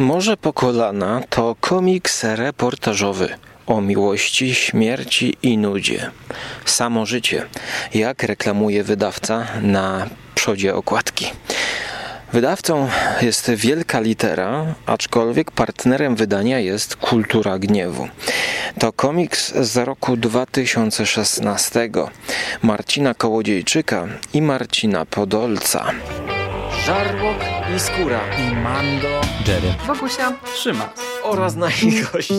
Morze po kolana to komiks reportażowy o miłości, śmierci i nudzie. Samo życie, jak reklamuje wydawca na przodzie okładki. Wydawcą jest wielka litera, aczkolwiek partnerem wydania jest Kultura Gniewu. To komiks z roku 2016 Marcina Kołodziejczyka i Marcina Podolca. Żarłok i Skóra i Mando, Jerry, Wokusia, Trzyma oraz nasi goście.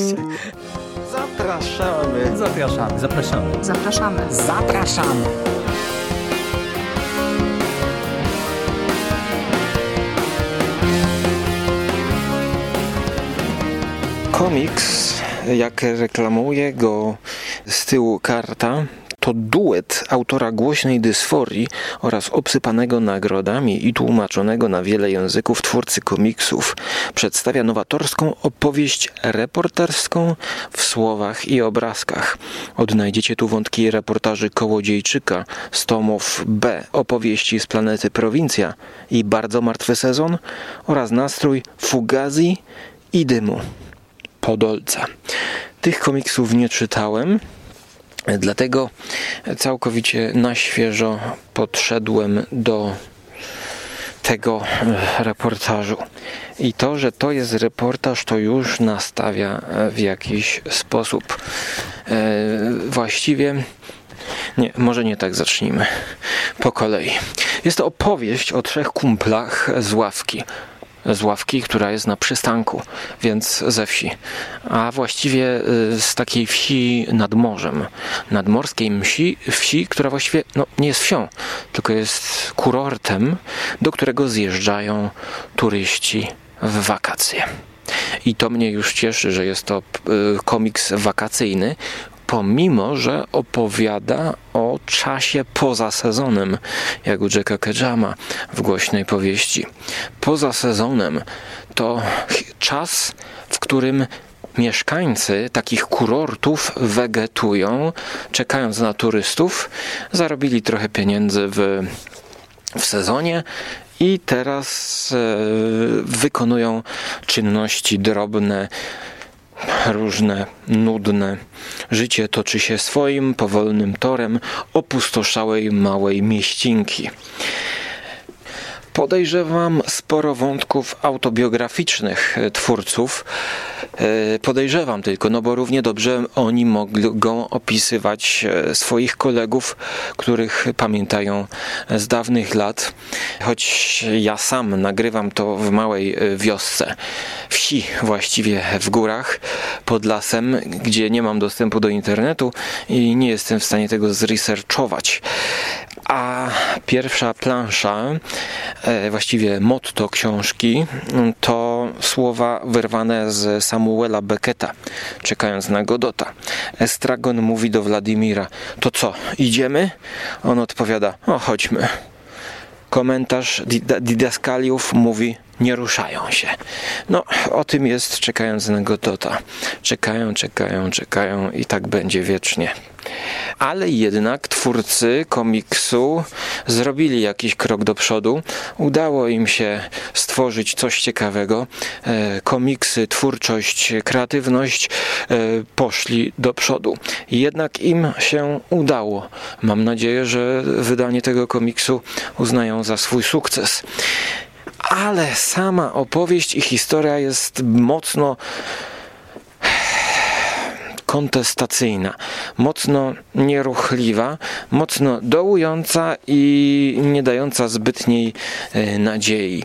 Zapraszamy. Zapraszamy. Zapraszamy. Zapraszamy. Zapraszamy. Komiks, jak reklamuje go z tyłu karta, to duet autora głośnej dysforii oraz obsypanego nagrodami i tłumaczonego na wiele języków twórcy komiksów przedstawia nowatorską opowieść reporterską w słowach i obrazkach. Odnajdziecie tu wątki reportaży Kołodziejczyka z tomów B opowieści z planety Prowincja i Bardzo Martwy Sezon oraz nastrój Fugazi i Dymu. Podolca. Tych komiksów nie czytałem, dlatego całkowicie na świeżo podszedłem do tego reportażu. I to, że to jest reportaż, to już nastawia w jakiś sposób. Właściwie. Nie, może nie tak zacznijmy. Po kolei. Jest to opowieść o trzech kumplach z ławki z ławki, która jest na przystanku, więc ze wsi. A właściwie y, z takiej wsi nad morzem. Nadmorskiej wsi, wsi która właściwie no, nie jest wsią, tylko jest kurortem, do którego zjeżdżają turyści w wakacje. I to mnie już cieszy, że jest to y, komiks wakacyjny, pomimo że opowiada o czasie poza sezonem, jak u Jacka Kejama w głośnej powieści. Poza sezonem to czas, w którym mieszkańcy takich kurortów wegetują, czekając na turystów, zarobili trochę pieniędzy w, w sezonie i teraz e, wykonują czynności drobne, różne, nudne. Życie toczy się swoim powolnym torem opustoszałej małej mieścinki. Podejrzewam sporo wątków autobiograficznych twórców. E, podejrzewam tylko, no bo równie dobrze oni mogą opisywać e, swoich kolegów, których pamiętają z dawnych lat. Choć ja sam nagrywam to w małej e, wiosce, wsi właściwie w górach, pod lasem, gdzie nie mam dostępu do internetu i nie jestem w stanie tego zresearchować. A pierwsza plansza, właściwie motto książki, to słowa wyrwane z Samuela Becketa, czekając na Godota. Estragon mówi do Wladimira: To co, idziemy? On odpowiada: O, chodźmy. Komentarz Didaskaliów mówi: nie ruszają się. No, o tym jest czekając na Godota. Czekają, czekają, czekają i tak będzie wiecznie. Ale jednak twórcy komiksu zrobili jakiś krok do przodu. Udało im się stworzyć coś ciekawego. E, komiksy, twórczość, kreatywność e, poszli do przodu. Jednak im się udało. Mam nadzieję, że wydanie tego komiksu uznają za swój sukces ale sama opowieść i historia jest mocno kontestacyjna, mocno nieruchliwa, mocno dołująca i nie dająca zbytniej e, nadziei.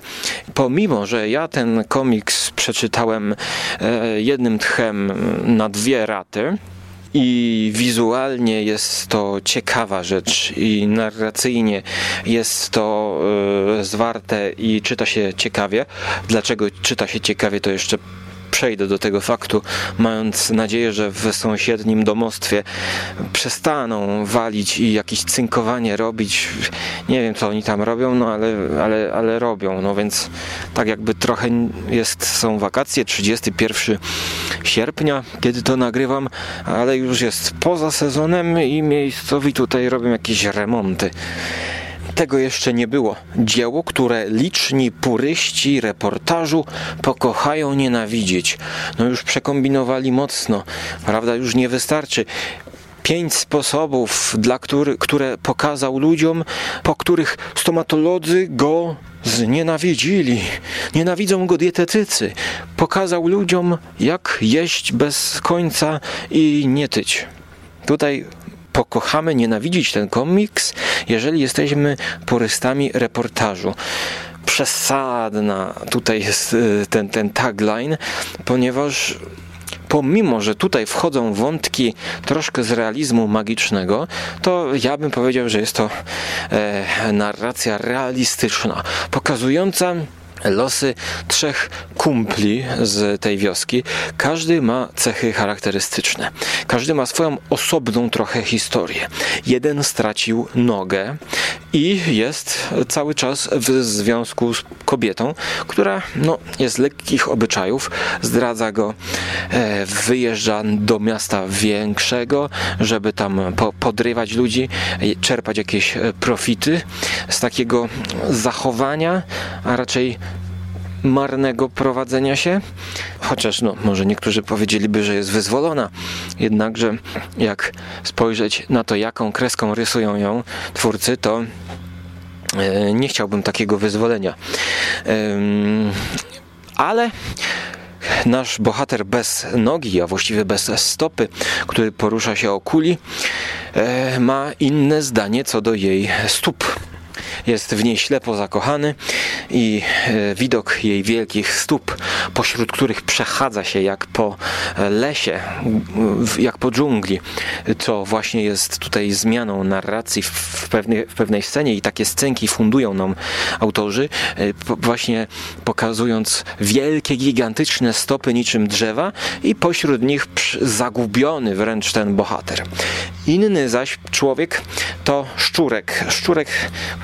Pomimo, że ja ten komiks przeczytałem e, jednym tchem na dwie raty, i wizualnie jest to ciekawa rzecz i narracyjnie jest to y, zwarte i czyta się ciekawie. Dlaczego czyta się ciekawie, to jeszcze przejdę do tego faktu, mając nadzieję, że w sąsiednim domostwie przestaną walić i jakieś cynkowanie robić. Nie wiem, co oni tam robią, no ale, ale, ale robią. No więc tak jakby trochę jest, są wakacje, 31 sierpnia, kiedy to nagrywam, ale już jest poza sezonem i miejscowi tutaj robią jakieś remonty. Tego jeszcze nie było. Dzieło, które liczni puryści reportażu pokochają nienawidzić. No już przekombinowali mocno. Prawda już nie wystarczy pięć sposobów, dla który, które pokazał ludziom, po których stomatolodzy go znienawidzili. Nienawidzą go dietetycy. Pokazał ludziom, jak jeść bez końca i nie tyć. Tutaj pokochamy nienawidzić ten komiks, jeżeli jesteśmy porystami reportażu. Przesadna tutaj jest y, ten, ten tagline, ponieważ pomimo, że tutaj wchodzą wątki troszkę z realizmu magicznego, to ja bym powiedział, że jest to e, narracja realistyczna, pokazująca losy trzech kumpli z tej wioski. Każdy ma cechy charakterystyczne. Każdy ma swoją osobną trochę historię. Jeden stracił nogę i jest cały czas w związku z kobietą, która no, jest lekkich obyczajów, zdradza go, e, wyjeżdża do miasta większego, żeby tam po, podrywać ludzi, czerpać jakieś e, profity z takiego zachowania, a raczej marnego prowadzenia się, chociaż no, może niektórzy powiedzieliby, że jest wyzwolona, jednakże jak spojrzeć na to, jaką kreską rysują ją twórcy, to e, nie chciałbym takiego wyzwolenia. Ale nasz bohater bez nogi, a właściwie bez stopy, który porusza się o kuli, e, ma inne zdanie co do jej stóp jest w niej ślepo zakochany i e, widok jej wielkich stóp, pośród których przechadza się jak po lesie, jak po dżungli, co właśnie jest tutaj zmianą narracji w pewnej, w pewnej scenie i takie scenki fundują nam autorzy, e, właśnie pokazując wielkie, gigantyczne stopy niczym drzewa i pośród nich zagubiony wręcz ten bohater. Inny zaś człowiek to szczurek. Szczurek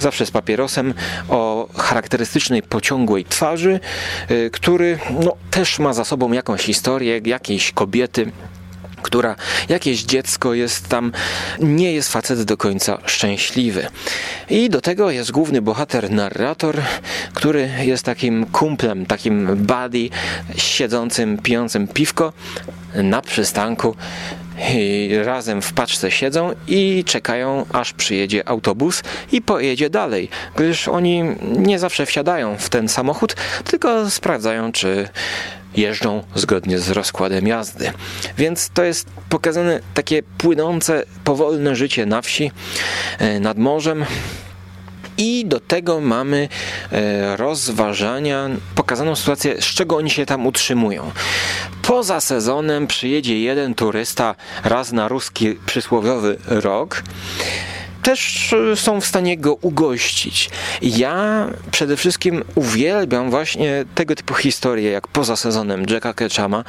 zawsze z papierosem o charakterystycznej pociągłej twarzy, y, który no, też ma za sobą jakąś historię, jakiejś kobiety która jakieś dziecko jest tam, nie jest facet do końca szczęśliwy. I do tego jest główny bohater, narrator, który jest takim kumplem, takim buddy, siedzącym, pijącym piwko na przystanku razem w paczce siedzą i czekają, aż przyjedzie autobus i pojedzie dalej, gdyż oni nie zawsze wsiadają w ten samochód, tylko sprawdzają, czy jeżdżą zgodnie z rozkładem jazdy. Więc to jest pokazane takie płynące, powolne życie na wsi, e, nad morzem. I do tego mamy e, rozważania, pokazaną sytuację, z czego oni się tam utrzymują. Poza sezonem przyjedzie jeden turysta raz na ruski przysłowiowy rok też e, są w stanie go ugościć. Ja przede wszystkim uwielbiam właśnie tego typu historie, jak poza sezonem Jacka Ketchama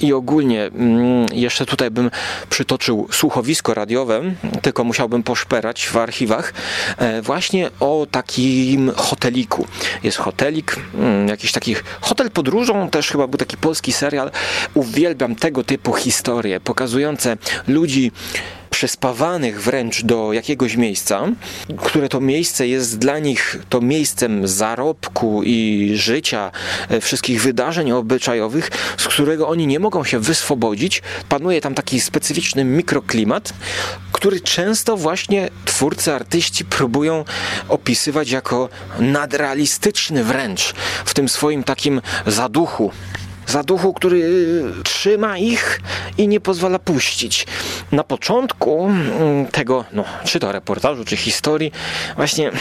i ogólnie mm, jeszcze tutaj bym przytoczył słuchowisko radiowe, tylko musiałbym poszperać w archiwach, e, właśnie o takim hoteliku. Jest hotelik, mm, jakiś taki hotel podróżą, też chyba był taki polski serial. Uwielbiam tego typu historie, pokazujące ludzi przyspawanych wręcz do jakiegoś miejsca, które to miejsce jest dla nich to miejscem zarobku i życia, e, wszystkich wydarzeń obyczajowych, z którego oni nie mogą się wyswobodzić. Panuje tam taki specyficzny mikroklimat, który często właśnie twórcy, artyści próbują opisywać jako nadrealistyczny wręcz w tym swoim takim zaduchu zaduchu, który y, trzyma ich i nie pozwala puścić. Na początku mm, tego, no, czy to reportażu, czy historii, właśnie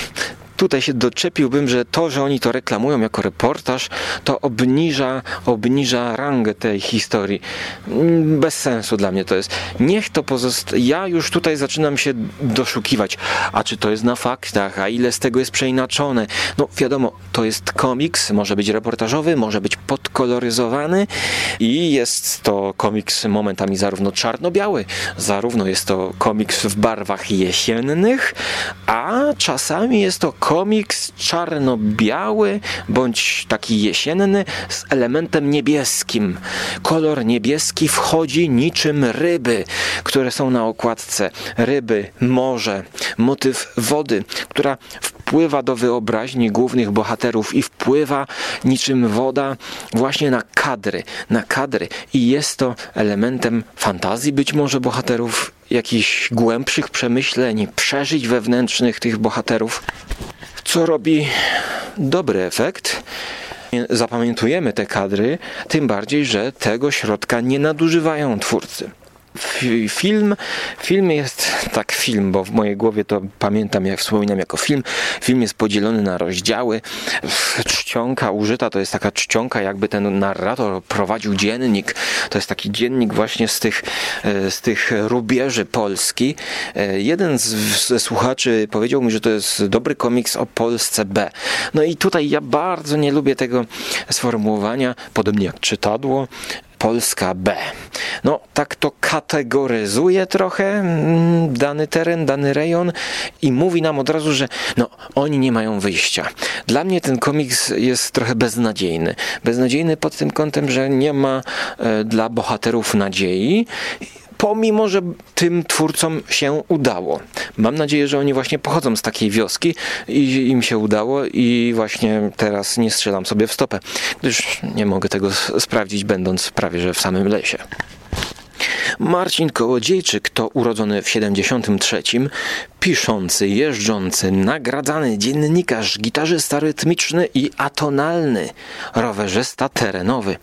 tutaj się doczepiłbym, że to, że oni to reklamują jako reportaż, to obniża, obniża rangę tej historii. Mm, bez sensu dla mnie to jest. Niech to pozostaje. Ja już tutaj zaczynam się doszukiwać, a czy to jest na faktach, a ile z tego jest przeinaczone. No wiadomo, to jest komiks, może być reportażowy, może być podkoloryzowany i jest to komiks momentami zarówno czarno-biały, zarówno jest to komiks w barwach jesiennych, a czasami jest to komiks czarno-biały bądź taki jesienny z elementem niebieskim. Kolor niebieski wchodzi niczym ryby, które są na okładce. Ryby, morze, motyw wody, która wpływa do wyobraźni głównych bohaterów i wpływa niczym woda właśnie na kadry, na kadry i jest to elementem fantazji być może bohaterów, jakichś głębszych przemyśleń, przeżyć wewnętrznych tych bohaterów, co robi dobry efekt zapamiętujemy te kadry, tym bardziej, że tego środka nie nadużywają twórcy. Film, film jest tak film, bo w mojej głowie to pamiętam, jak wspominam jako film. Film jest podzielony na rozdziały. Czcionka użyta to jest taka czcionka, jakby ten narrator prowadził dziennik. To jest taki dziennik właśnie z tych, e, z tych rubieży Polski. E, jeden z, ze słuchaczy powiedział mi, że to jest dobry komiks o Polsce B. No i tutaj ja bardzo nie lubię tego sformułowania, podobnie jak czytadło. Polska B. No, tak to kategoryzuje trochę mm, dany teren, dany rejon i mówi nam od razu, że no, oni nie mają wyjścia. Dla mnie ten komiks jest trochę beznadziejny. Beznadziejny pod tym kątem, że nie ma e, dla bohaterów nadziei pomimo, że tym twórcom się udało. Mam nadzieję, że oni właśnie pochodzą z takiej wioski i im się udało i właśnie teraz nie strzelam sobie w stopę, gdyż nie mogę tego sprawdzić będąc prawie że w samym lesie. Marcin Kołodziejczyk to urodzony w 73, piszący, jeżdżący, nagradzany dziennikarz, gitarzysta rytmiczny i atonalny, rowerzysta terenowy.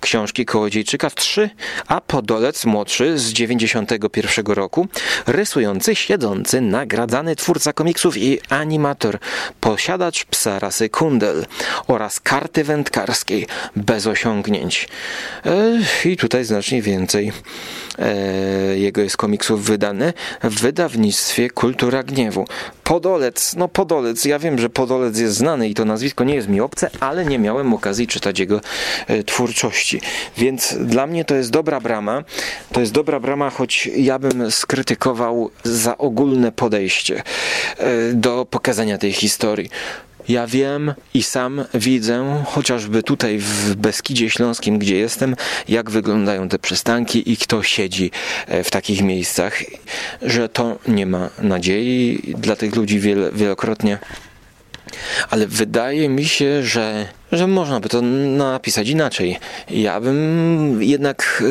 Książki Kołodziejczyka trzy, a Podolec młodszy z 91 roku, rysujący, siedzący, nagradzany twórca komiksów i animator, posiadacz psa rasy Kundel oraz karty wędkarskiej bez osiągnięć. I tutaj znacznie więcej e, jego jest komiksów wydane w wydawnictwie Kultura Gniewu. Podolec, no Podolec, ja wiem, że Podolec jest znany i to nazwisko nie jest mi obce, ale nie miałem okazji czytać jego e, twórczości. Więc dla mnie to jest dobra brama. To jest dobra brama, choć ja bym skrytykował za ogólne podejście e, do pokazania tej historii. Ja wiem i sam widzę, chociażby tutaj w Beskidzie Śląskim, gdzie jestem, jak wyglądają te przystanki i kto siedzi e, w takich miejscach, że to nie ma nadziei dla tych ludzi wielokrotnie. Ale wydaje mi się, że, że można by to napisać inaczej. Ja bym jednak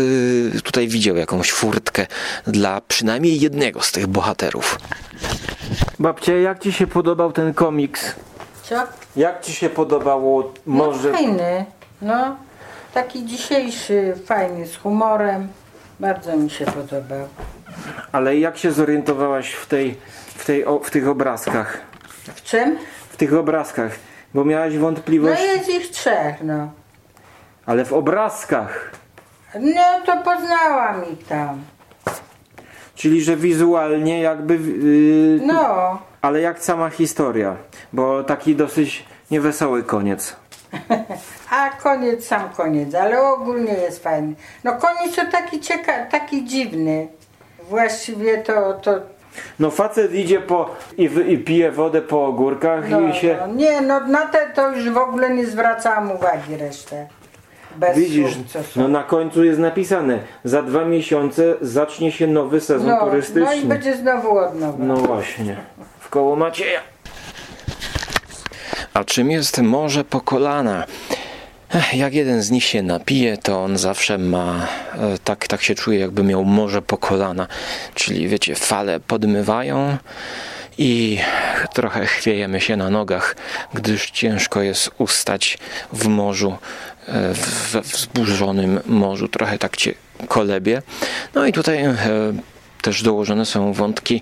y, tutaj widział jakąś furtkę dla przynajmniej jednego z tych bohaterów. Babcie, jak ci się podobał ten komiks? Co? Jak ci się podobało może... No fajny, no. Taki dzisiejszy, fajny, z humorem. Bardzo mi się podobał. Ale jak się zorientowałaś w, tej, w, tej, o, w tych obrazkach? W czym? W tych obrazkach, bo miałaś No wątpliwość, jest ich trzech, no. ale w obrazkach. No to poznałam ich tam. Czyli, że wizualnie jakby... Yy, No. Ale jak sama historia, bo taki dosyć niewesoły koniec. A koniec, sam koniec, ale ogólnie jest fajny. No koniec to taki ciekawy, taki dziwny. Właściwie to, to No facet idzie po i, wy- i pije wodę po ogórkach no, i się... no, nie, no na te to już w ogóle nie zwracałam uwagi resztę. Bez Widzisz, słów, no na końcu jest napisane, za dwa miesiące zacznie się nowy sezon no, turystyczny. no i będzie znowu od nowa. No właśnie, w koło Macieja. A czym jest morze po kolana? Jak jeden z nich się napije, to on zawsze ma, e, tak, tak się czuje, jakby miał morze po kolana. Czyli wiecie, fale podmywają i trochę chwiejemy się na nogach, gdyż ciężko jest ustać w morzu, e, w- we wzburzonym morzu, trochę tak cię kolebie. No i tutaj e, też dołożone są wątki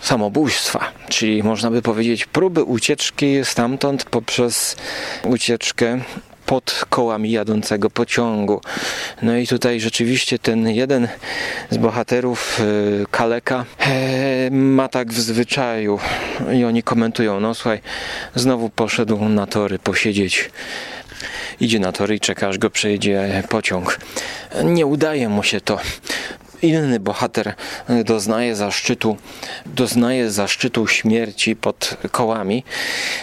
samobójstwa, czyli można by powiedzieć próby ucieczki stamtąd poprzez ucieczkę pod kołami jadącego pociągu. No i tutaj rzeczywiście ten jeden z bohaterów, e, Kaleka, e, ma tak w zwyczaju i oni komentują, no słuchaj, znowu poszedł na tory posiedzieć. Idzie na tory i czeka, aż go przejedzie pociąg. Nie udaje mu się to inny bohater e, doznaje zaszczytu, doznaje zaszczytu śmierci pod kołami,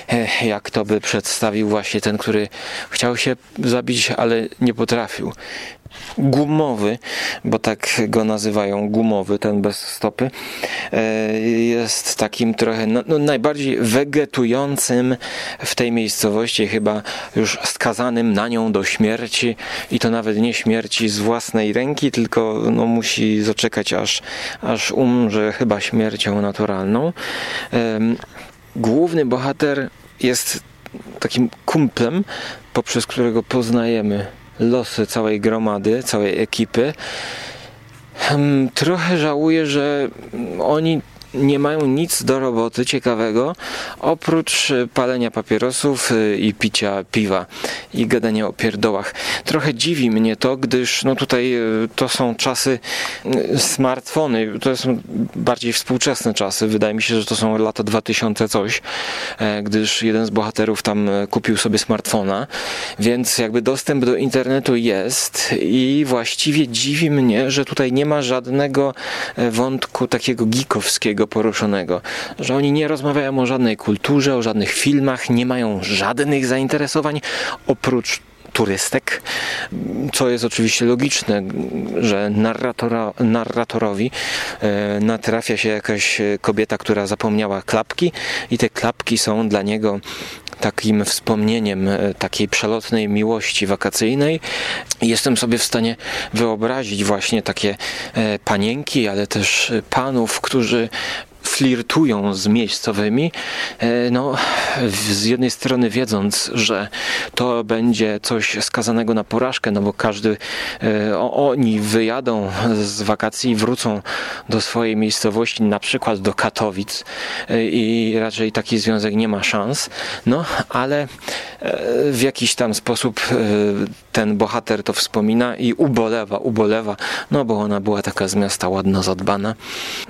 e, jak to by przedstawił właśnie ten, który chciał się zabić, ale nie potrafił. Gumowy, bo tak go nazywają gumowy, ten bez stopy, e, jest takim trochę no, no, najbardziej wegetującym w tej miejscowości, chyba już skazanym na nią do śmierci i to nawet nie śmierci z własnej ręki, tylko no, musi zaczekać aż, aż umrze chyba śmiercią naturalną. Główny bohater jest takim kumplem, poprzez którego poznajemy losy całej gromady, całej ekipy. Hmm, trochę żałuję, że oni nie mają nic do roboty ciekawego oprócz e, palenia papierosów e, i picia piwa i gadania o pierdołach. Trochę dziwi mnie to, gdyż no tutaj e, to są czasy smartfony, to są bardziej współczesne czasy. Wydaje mi się, że to są lata 2000 coś, gdyż jeden z bohaterów tam kupił sobie smartfona, więc jakby dostęp do internetu jest i właściwie dziwi mnie, że tutaj nie ma żadnego wątku takiego geekowskiego poruszonego, że oni nie rozmawiają o żadnej kulturze, o żadnych filmach, nie mają żadnych zainteresowań oprócz turystek, co jest oczywiście logiczne, że narratora, narratorowi e, natrafia się jakaś kobieta, która zapomniała klapki i te klapki są dla niego takim wspomnieniem e, takiej przelotnej miłości wakacyjnej. Jestem sobie w stanie wyobrazić właśnie takie e, panienki, ale też panów, którzy flirtują z miejscowymi, e, no z jednej strony wiedząc, że to będzie coś skazanego na porażkę, no bo każdy, e, oni wyjadą z wakacji i wrócą do swojej miejscowości, na przykład do Katowic e, i raczej taki związek nie ma szans, no ale w jakiś tam sposób ten bohater to wspomina i ubolewa, ubolewa, no bo ona była taka z miasta ładno zadbana,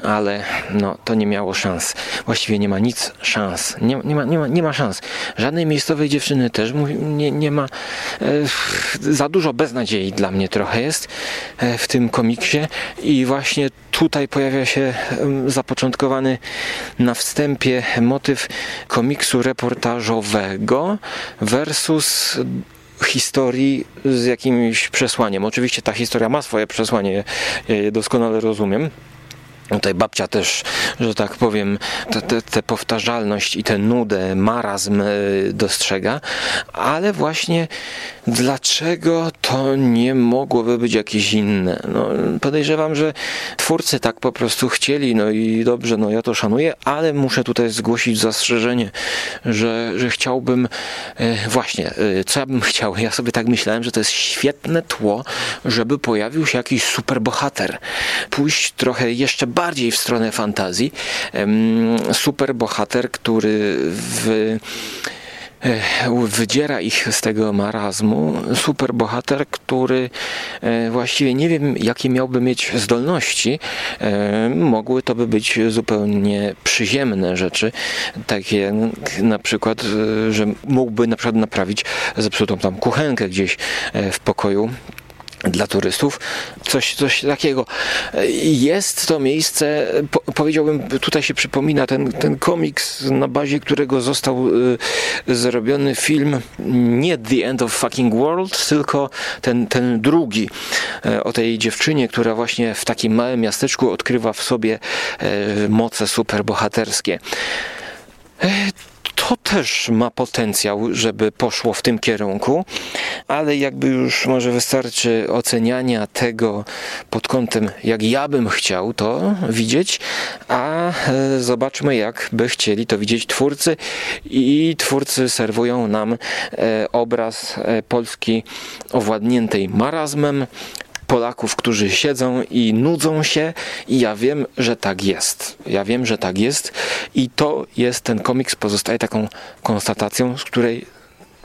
ale no to nie miało szans. Właściwie nie ma nic szans. Nie, nie, ma, nie, ma, nie ma szans. Żadnej miejscowej dziewczyny też nie, nie ma. E, za dużo beznadziei dla mnie trochę jest e, w tym komiksie i właśnie tutaj pojawia się zapoczątkowany na wstępie motyw komiksu reportażowego versus historii z jakimś przesłaniem. Oczywiście ta historia ma swoje przesłanie, ja je doskonale rozumiem. Tutaj babcia też, że tak powiem, tę powtarzalność i tę nudę, marazm e, dostrzega, ale właśnie dlaczego to nie mogłoby być jakieś inne? No, podejrzewam, że twórcy tak po prostu chcieli, no i dobrze, no ja to szanuję, ale muszę tutaj zgłosić zastrzeżenie, że, że chciałbym, e, właśnie, e, co ja bym chciał? Ja sobie tak myślałem, że to jest świetne tło, żeby pojawił się jakiś superbohater. Pójść trochę jeszcze bardziej w stronę fantazji. Superbohater, który w wydziera ich z tego marazmu. Super bohater, który e, właściwie nie wiem, jakie miałby mieć zdolności. E, mogły to by być zupełnie przyziemne rzeczy, takie na przykład, e, że mógłby na przykład naprawić zepsutą tam kuchenkę gdzieś w pokoju dla turystów, coś, coś takiego. Jest to miejsce, po, powiedziałbym, tutaj się przypomina ten, ten komiks, na bazie którego został y, zrobiony film nie The End of Fucking World, tylko ten, ten drugi y, o tej dziewczynie, która właśnie w takim małym miasteczku odkrywa w sobie y, moce superbohaterskie to też ma potencjał, żeby poszło w tym kierunku, ale jakby już może wystarczy oceniania tego pod kątem, jak ja bym chciał to widzieć, a e, zobaczmy, jak by chcieli to widzieć twórcy. I twórcy serwują nam e, obraz e, Polski owładniętej marazmem, Polaków, którzy siedzą i nudzą się i ja wiem, że tak jest. Ja wiem, że tak jest i to jest, ten komiks pozostaje taką konstatacją, z której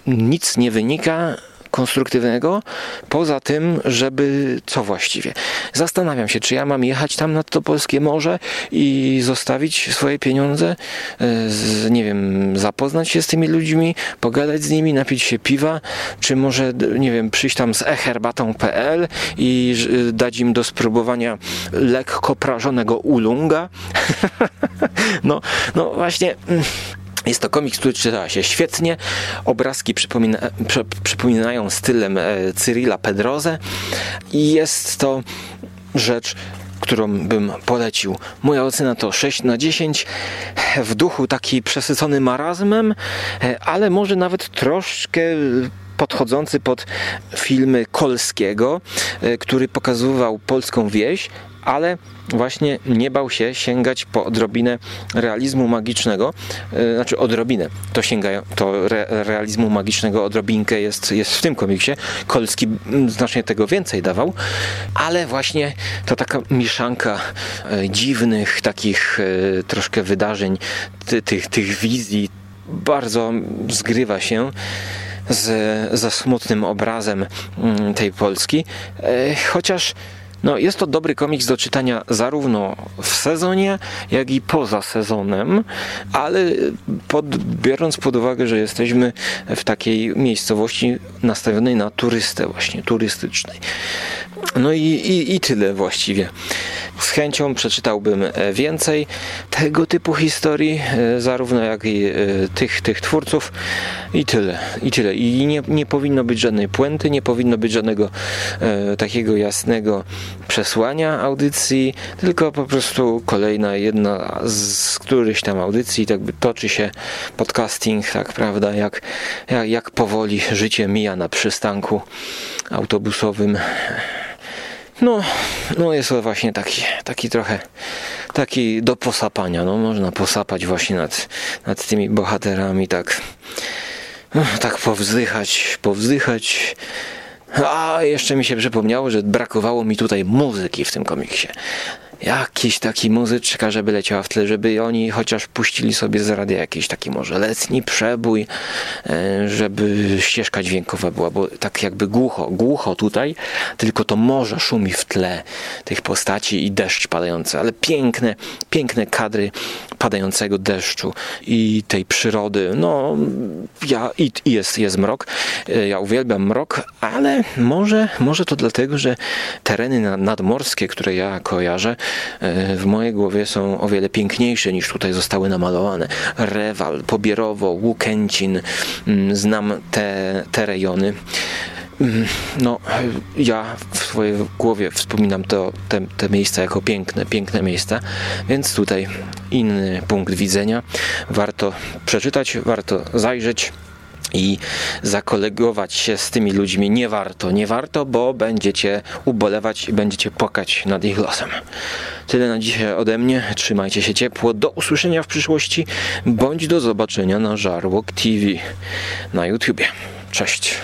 nic nie wynika, konstruktywnego, poza tym, żeby co właściwie. Zastanawiam się, czy ja mam jechać tam nad to polskie morze i zostawić swoje pieniądze, e, z, nie wiem, zapoznać się z tymi ludźmi, pogadać z nimi, napić się piwa, czy może, nie wiem, przyjść tam z eherbatą.pl i dać im do spróbowania lekko prażonego ulunga. no, no właśnie mm, Jest to komiks, który czyta się świetnie. Obrazki przypomina, przy, przypominają stylem e, Cyrilla Pedroze i jest to rzecz, którą bym polecił. Moja ocena to 6 na 10. W duchu taki przesycony marazmem, e, ale może nawet troszkę podchodzący pod filmy Kolskiego, e, który pokazywał polską wieś, ale właśnie nie bał się sięgać po odrobinę realizmu magicznego, e, znaczy odrobinę, to sięgają, to re, realizmu magicznego odrobinkę jest, jest w tym komiksie. Kolski znacznie tego więcej dawał, ale właśnie to taka mieszanka e, dziwnych takich troszkę wydarzeń, ty, tych, tych wizji bardzo zgrywa się z, ze smutnym obrazem mm, tej Polski. E, chociaż no, jest to dobry komiks do czytania zarówno w sezonie, jak i poza sezonem, ale pod, biorąc pod uwagę, że jesteśmy w takiej miejscowości nastawionej na turystę, właśnie turystycznej. No i, i, i tyle właściwie. Z chęcią przeczytałbym e, więcej tego typu historii, e, zarówno jak i e, tych, tych twórców. I tyle. I tyle. I nie, nie powinno być żadnej puenty, nie powinno być żadnego e, takiego jasnego przesłania audycji, tylko po prostu kolejna jedna z którychś tam audycji, tak by toczy się podcasting, tak prawda, jak, jak, jak powoli życie mija na przystanku autobusowym. No, no jest to właśnie taki, taki trochę taki do posapania. No, można posapać właśnie nad, nad tymi bohaterami, tak, tak powzdychać, powzdychać. A jeszcze mi się przypomniało, że brakowało mi tutaj muzyki w tym komiksie jakiś taki muzyczka, żeby leciała w tle, żeby oni chociaż puścili sobie z radia jakiś taki może letni przebój, e, żeby ścieżka dźwiękowa była, bo tak jakby głucho, głucho tutaj, tylko to morze szumi w tle tych postaci i deszcz padający, ale piękne, piękne kadry padającego deszczu i tej przyrody, no ja, i, i jest, jest mrok, e, ja uwielbiam mrok, ale może, może to dlatego, że tereny nadmorskie, które ja kojarzę, w mojej głowie są o wiele piękniejsze niż tutaj zostały namalowane. Rewal, Pobierowo, Łukęcin, mm, znam te, te rejony. Mm, no, ja w swojej głowie wspominam to, te, te miejsca jako piękne, piękne miejsca, więc tutaj inny punkt widzenia. Warto przeczytać, warto zajrzeć i zakolegować się z tymi ludźmi nie warto. Nie warto, bo będziecie ubolewać i będziecie płakać nad ich losem. Tyle na dzisiaj ode mnie. Trzymajcie się ciepło. Do usłyszenia w przyszłości, bądź do zobaczenia na Żarłok TV na YouTubie. Cześć.